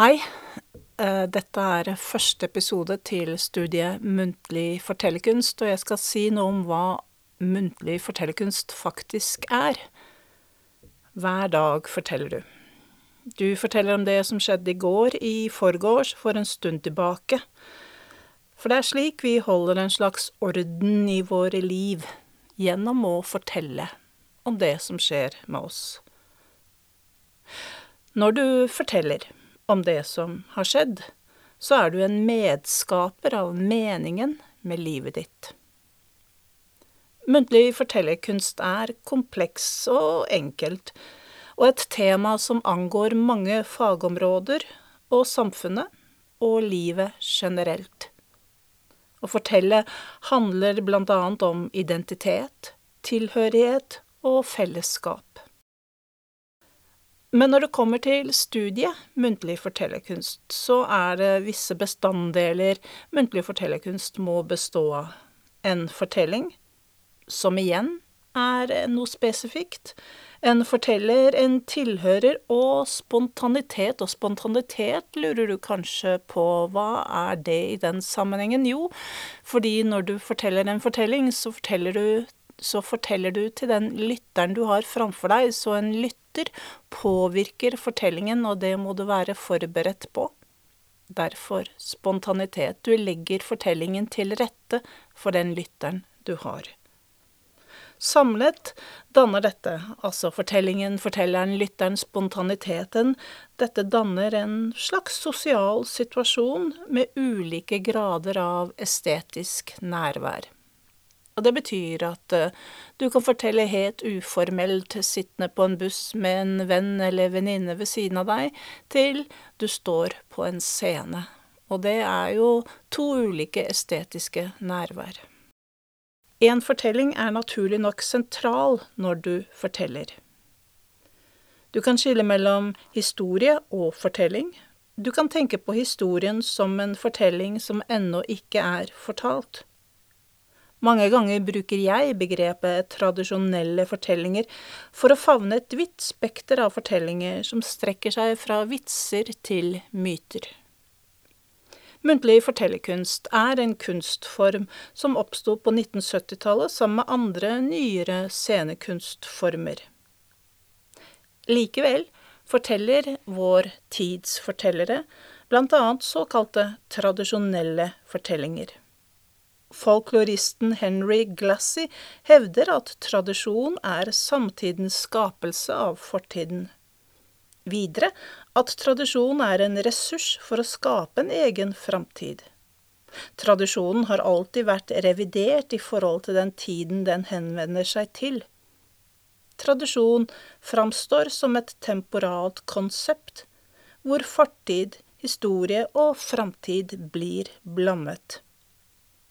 Hei. Eh, Dette er første episode til studiet Muntlig fortellerkunst, og jeg skal si noe om hva muntlig fortellerkunst faktisk er. Hver dag forteller du. Du forteller om det som skjedde i går, i forgårs, for en stund tilbake. For det er slik vi holder en slags orden i våre liv, gjennom å fortelle om det som skjer med oss. Når du forteller om det som har skjedd, så er du en medskaper av meningen med livet ditt. Muntlig fortellerkunst er kompleks og enkelt, og et tema som angår mange fagområder og samfunnet og livet generelt. Å fortelle handler blant annet om identitet, tilhørighet og fellesskap. Men når det kommer til studiet muntlig fortellerkunst, så er det visse bestanddeler muntlig fortellerkunst må bestå av. En fortelling, som igjen er noe spesifikt. En forteller, en tilhører og spontanitet. Og spontanitet lurer du kanskje på, hva er det i den sammenhengen? Jo, fordi når du forteller en fortelling, så forteller du så forteller du til den lytteren du har framfor deg, så en lytter påvirker fortellingen, og det må du være forberedt på. Derfor spontanitet. Du legger fortellingen til rette for den lytteren du har. Samlet danner dette, altså fortellingen, fortelleren, lytteren, spontaniteten, dette danner en slags sosial situasjon med ulike grader av estetisk nærvær. Og det betyr at uh, du kan fortelle helt uformelt sittende på en buss med en venn eller venninne ved siden av deg, til du står på en scene. Og det er jo to ulike estetiske nærvær. En fortelling er naturlig nok sentral når du forteller. Du kan skille mellom historie og fortelling. Du kan tenke på historien som en fortelling som ennå ikke er fortalt. Mange ganger bruker jeg begrepet tradisjonelle fortellinger for å favne et vidt spekter av fortellinger som strekker seg fra vitser til myter. Muntlig fortellerkunst er en kunstform som oppsto på 1970-tallet sammen med andre, nyere scenekunstformer. Likevel forteller vår tids fortellere blant annet såkalte tradisjonelle fortellinger. Folkloristen Henry Glassy hevder at tradisjon er samtidens skapelse av fortiden. Videre at tradisjon er en ressurs for å skape en egen framtid. Tradisjonen har alltid vært revidert i forhold til den tiden den henvender seg til. Tradisjon framstår som et temporalt konsept, hvor fortid, historie og framtid blir blandet.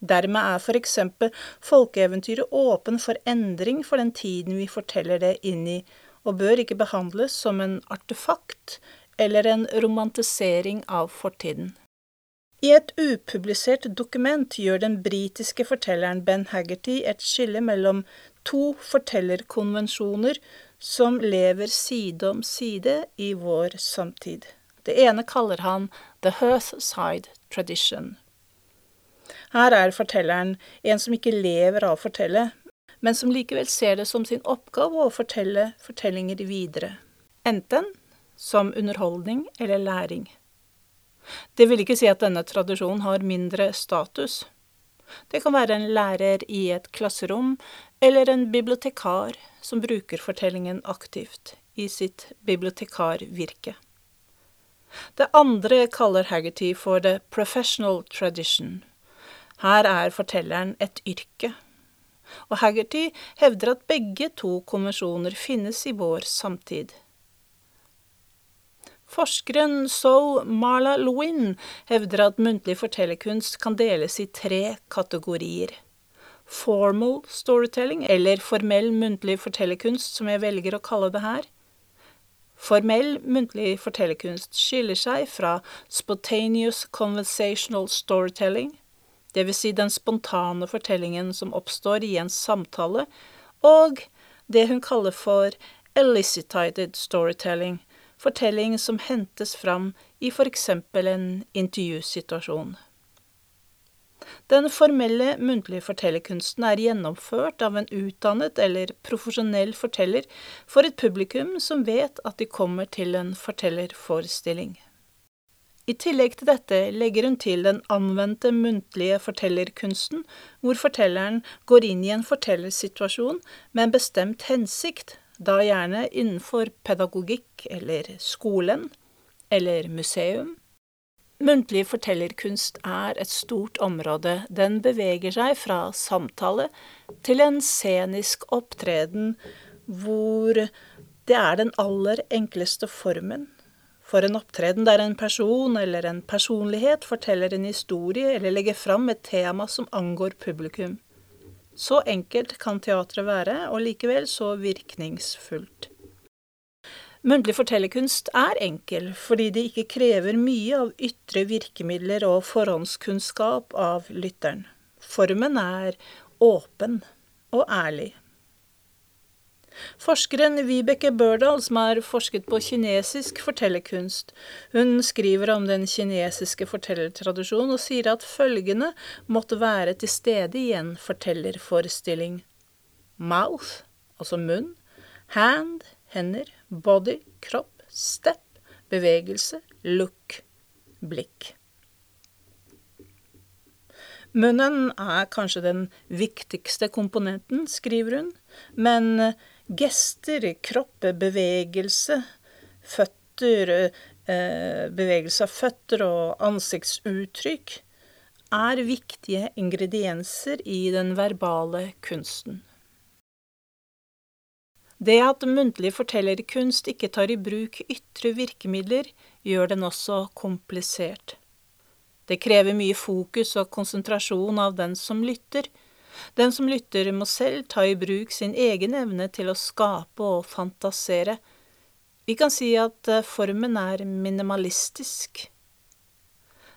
Dermed er for eksempel folkeeventyret åpen for endring for den tiden vi forteller det inn i, og bør ikke behandles som en artefakt eller en romantisering av fortiden. I et upublisert dokument gjør den britiske fortelleren Ben Haggerty et skille mellom to fortellerkonvensjoner som lever side om side i vår samtid. Det ene kaller han The Hearthside Tradition, her er fortelleren en som ikke lever av å fortelle, men som likevel ser det som sin oppgave å fortelle fortellinger videre, enten som underholdning eller læring. Det vil ikke si at denne tradisjonen har mindre status. Det kan være en lærer i et klasserom, eller en bibliotekar som bruker fortellingen aktivt i sitt bibliotekarvirke. Det andre kaller Haggerty for the professional tradition, her er fortelleren et yrke, og Haggerty hevder at begge to konvensjoner finnes i vår samtid. Forskeren So Marla Lewin hevder at muntlig fortellerkunst kan deles i tre kategorier. Formal storytelling, eller formell muntlig fortellerkunst, som jeg velger å kalle det her. Formell muntlig fortellerkunst skiller seg fra spontaneous conversational storytelling, vil si den spontane fortellingen som oppstår i en samtale, og det hun kaller for elicited storytelling, fortelling som hentes fram i for eksempel en intervjusituasjon. Den formelle muntlige fortellerkunsten er gjennomført av en utdannet eller profesjonell forteller for et publikum som vet at de kommer til en fortellerforestilling. I tillegg til dette legger hun til den anvendte muntlige fortellerkunsten, hvor fortelleren går inn i en fortellersituasjon med en bestemt hensikt, da gjerne innenfor pedagogikk eller skolen eller museum Muntlig fortellerkunst er et stort område. Den beveger seg fra samtale til en scenisk opptreden hvor det er den aller enkleste formen for en opptreden der en person eller en personlighet forteller en historie eller legger fram et tema som angår publikum. Så enkelt kan teatret være, og likevel så virkningsfullt. Muntlig fortellerkunst er enkel fordi det ikke krever mye av ytre virkemidler og forhåndskunnskap av lytteren. Formen er åpen og ærlig. Forskeren Vibeke Børdal, som har forsket på kinesisk fortellerkunst, hun skriver om den kinesiske fortellertradisjonen og sier at følgende måtte være til stede i en fortellerforestilling. Mouth, altså munn, hand, hender, body, kropp, step, bevegelse, look, blikk. Munnen er kanskje den viktigste komponenten, skriver hun, men gester, kropp, bevegelse, føtter, eh, bevegelse av føtter og ansiktsuttrykk er viktige ingredienser i den verbale kunsten. Det at muntlig fortellerkunst ikke tar i bruk ytre virkemidler, gjør den også komplisert. Det krever mye fokus og konsentrasjon av den som lytter. Den som lytter må selv ta i bruk sin egen evne til å skape og fantasere. Vi kan si at eh, formen er minimalistisk.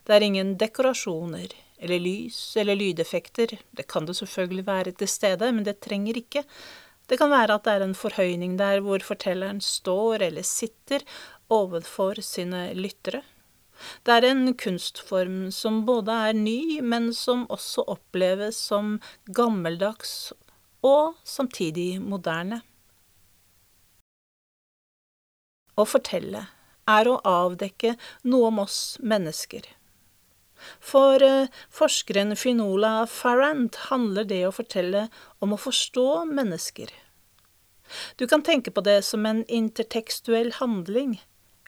Det er ingen dekorasjoner eller lys eller lydeffekter, det kan det selvfølgelig være til stede, men det trenger ikke. Det kan være at det er en forhøyning der hvor fortelleren står eller sitter overfor sine lyttere. Det er en kunstform som både er ny, men som også oppleves som gammeldags og samtidig moderne. Å fortelle er å avdekke noe om oss mennesker. For eh, forskeren Finola Farrant handler det å fortelle om å forstå mennesker. Du kan tenke på det som en intertekstuell handling.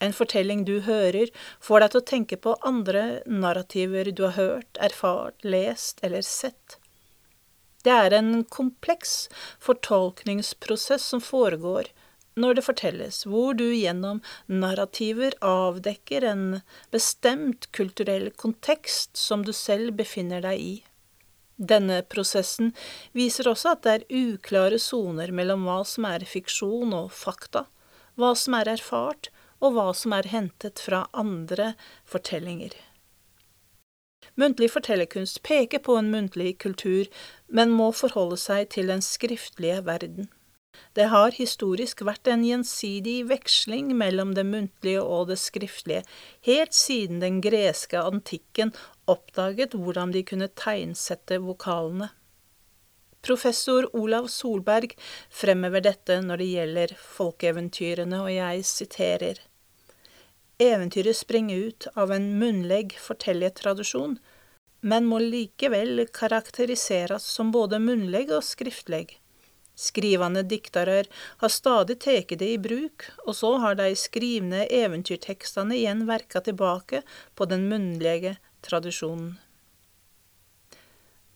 En fortelling du hører, får deg til å tenke på andre narrativer du har hørt, erfart, lest eller sett. Det er en kompleks fortolkningsprosess som foregår når det fortelles, hvor du gjennom narrativer avdekker en bestemt kulturell kontekst som du selv befinner deg i. Denne prosessen viser også at det er uklare soner mellom hva som er fiksjon og fakta, hva som er erfart, og hva som er hentet fra andre fortellinger. Muntlig fortellerkunst peker på en muntlig kultur, men må forholde seg til den skriftlige verden. Det har historisk vært en gjensidig veksling mellom det muntlige og det skriftlige, helt siden den greske antikken oppdaget hvordan de kunne tegnsette vokalene. Professor Olav Solberg fremhever dette når det gjelder folkeeventyrene, og jeg siterer. Eventyret springer ut av en munnlegg fortellertradisjon, men må likevel karakteriseres som både munnlegg og skriftlegg. Skrivande diktarar har stadig tatt det i bruk, og så har dei skrivne eventyrtekstane igjen verka tilbake på den munnlege tradisjonen.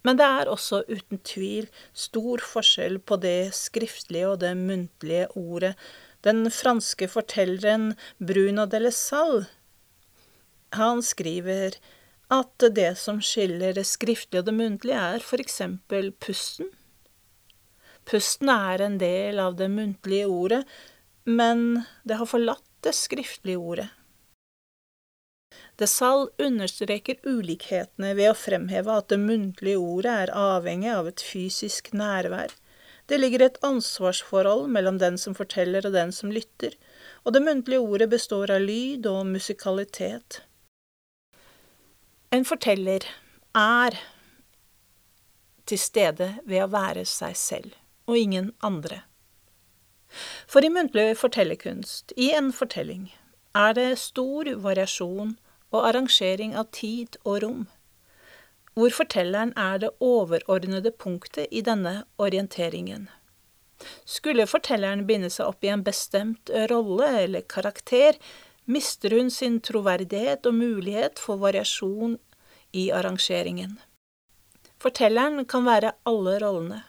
Men det er også uten tvil stor forskjell på det skriftlige og det muntlige ordet. Den franske fortelleren Bruno de la Salle, han skriver at det som skiller det skriftlige og det muntlige, er for eksempel pusten. Pusten er en del av det muntlige ordet, men det har forlatt det skriftlige ordet. De Salle understreker ulikhetene ved å fremheve at det muntlige ordet er avhengig av et fysisk nærvær. Det ligger et ansvarsforhold mellom den som forteller og den som lytter, og det muntlige ordet består av lyd og musikalitet. En forteller er til stede ved å være seg selv, og ingen andre. For i muntlig fortellerkunst, i en fortelling, er det stor variasjon og arrangering av tid og rom, hvor fortelleren er det overordnede punktet i denne orienteringen. Skulle fortelleren binde seg opp i en bestemt rolle eller karakter, mister hun sin troverdighet og mulighet for variasjon i arrangeringen. Fortelleren kan være alle rollene.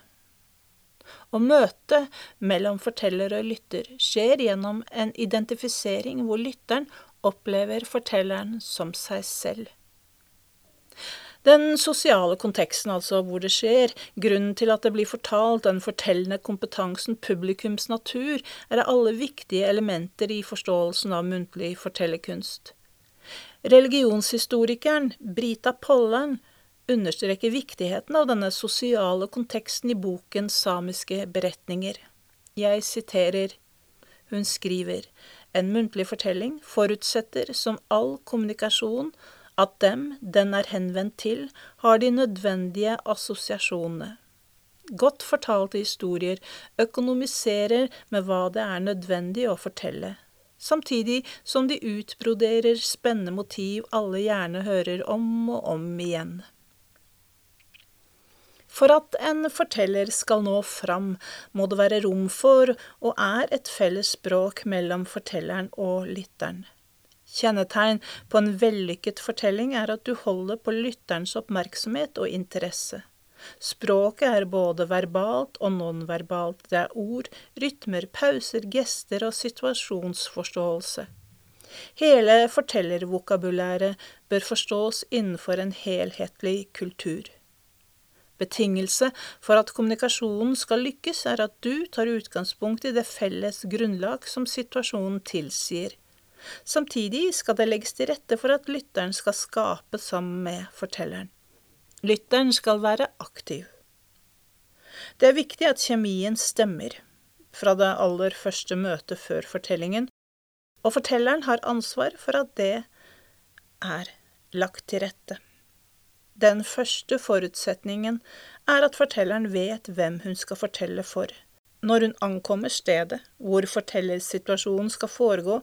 Og møtet mellom forteller og lytter skjer gjennom en identifisering hvor lytteren opplever fortelleren som seg selv. Den sosiale konteksten, altså hvor det skjer, grunnen til at det blir fortalt, den fortellende kompetansen, publikums natur, er alle viktige elementer i forståelsen av muntlig fortellerkunst. Religionshistorikeren Brita Pollan understreker viktigheten av denne sosiale konteksten i boken Samiske beretninger. Jeg siterer Hun skriver en muntlig fortelling forutsetter, som all kommunikasjon, at dem den er henvendt til, har de nødvendige assosiasjonene. Godt fortalte historier økonomiserer med hva det er nødvendig å fortelle, samtidig som de utbroderer spennende motiv alle gjerne hører om og om igjen. For at en forteller skal nå fram, må det være rom for, og er et felles språk mellom fortelleren og lytteren. Kjennetegn på en vellykket fortelling er at du holder på lytterens oppmerksomhet og interesse. Språket er både verbalt og nonverbalt, det er ord, rytmer, pauser, gester og situasjonsforståelse. Hele fortellervokabulæret bør forstås innenfor en helhetlig kultur. Betingelse for at kommunikasjonen skal lykkes, er at du tar utgangspunkt i det felles grunnlag som situasjonen tilsier. Samtidig skal det legges til rette for at lytteren skal skape sammen med fortelleren. Lytteren skal være aktiv. Det er viktig at kjemien stemmer, fra det aller første møtet før fortellingen, og fortelleren har ansvar for at det er lagt til rette. Den første forutsetningen er at fortelleren vet hvem hun skal fortelle for. Når hun ankommer stedet hvor fortellersituasjonen skal foregå,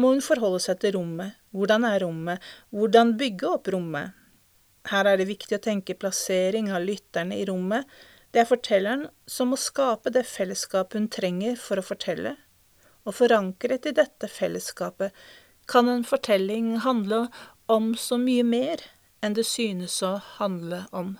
må hun forholde seg til rommet. Hvordan er rommet? Hvordan bygge opp rommet? Her er det viktig å tenke plassering av lytterne i rommet. Det er fortelleren som må skape det fellesskapet hun trenger for å fortelle. Og forankret i dette fellesskapet kan en fortelling handle om så mye mer enn det synes å handle om.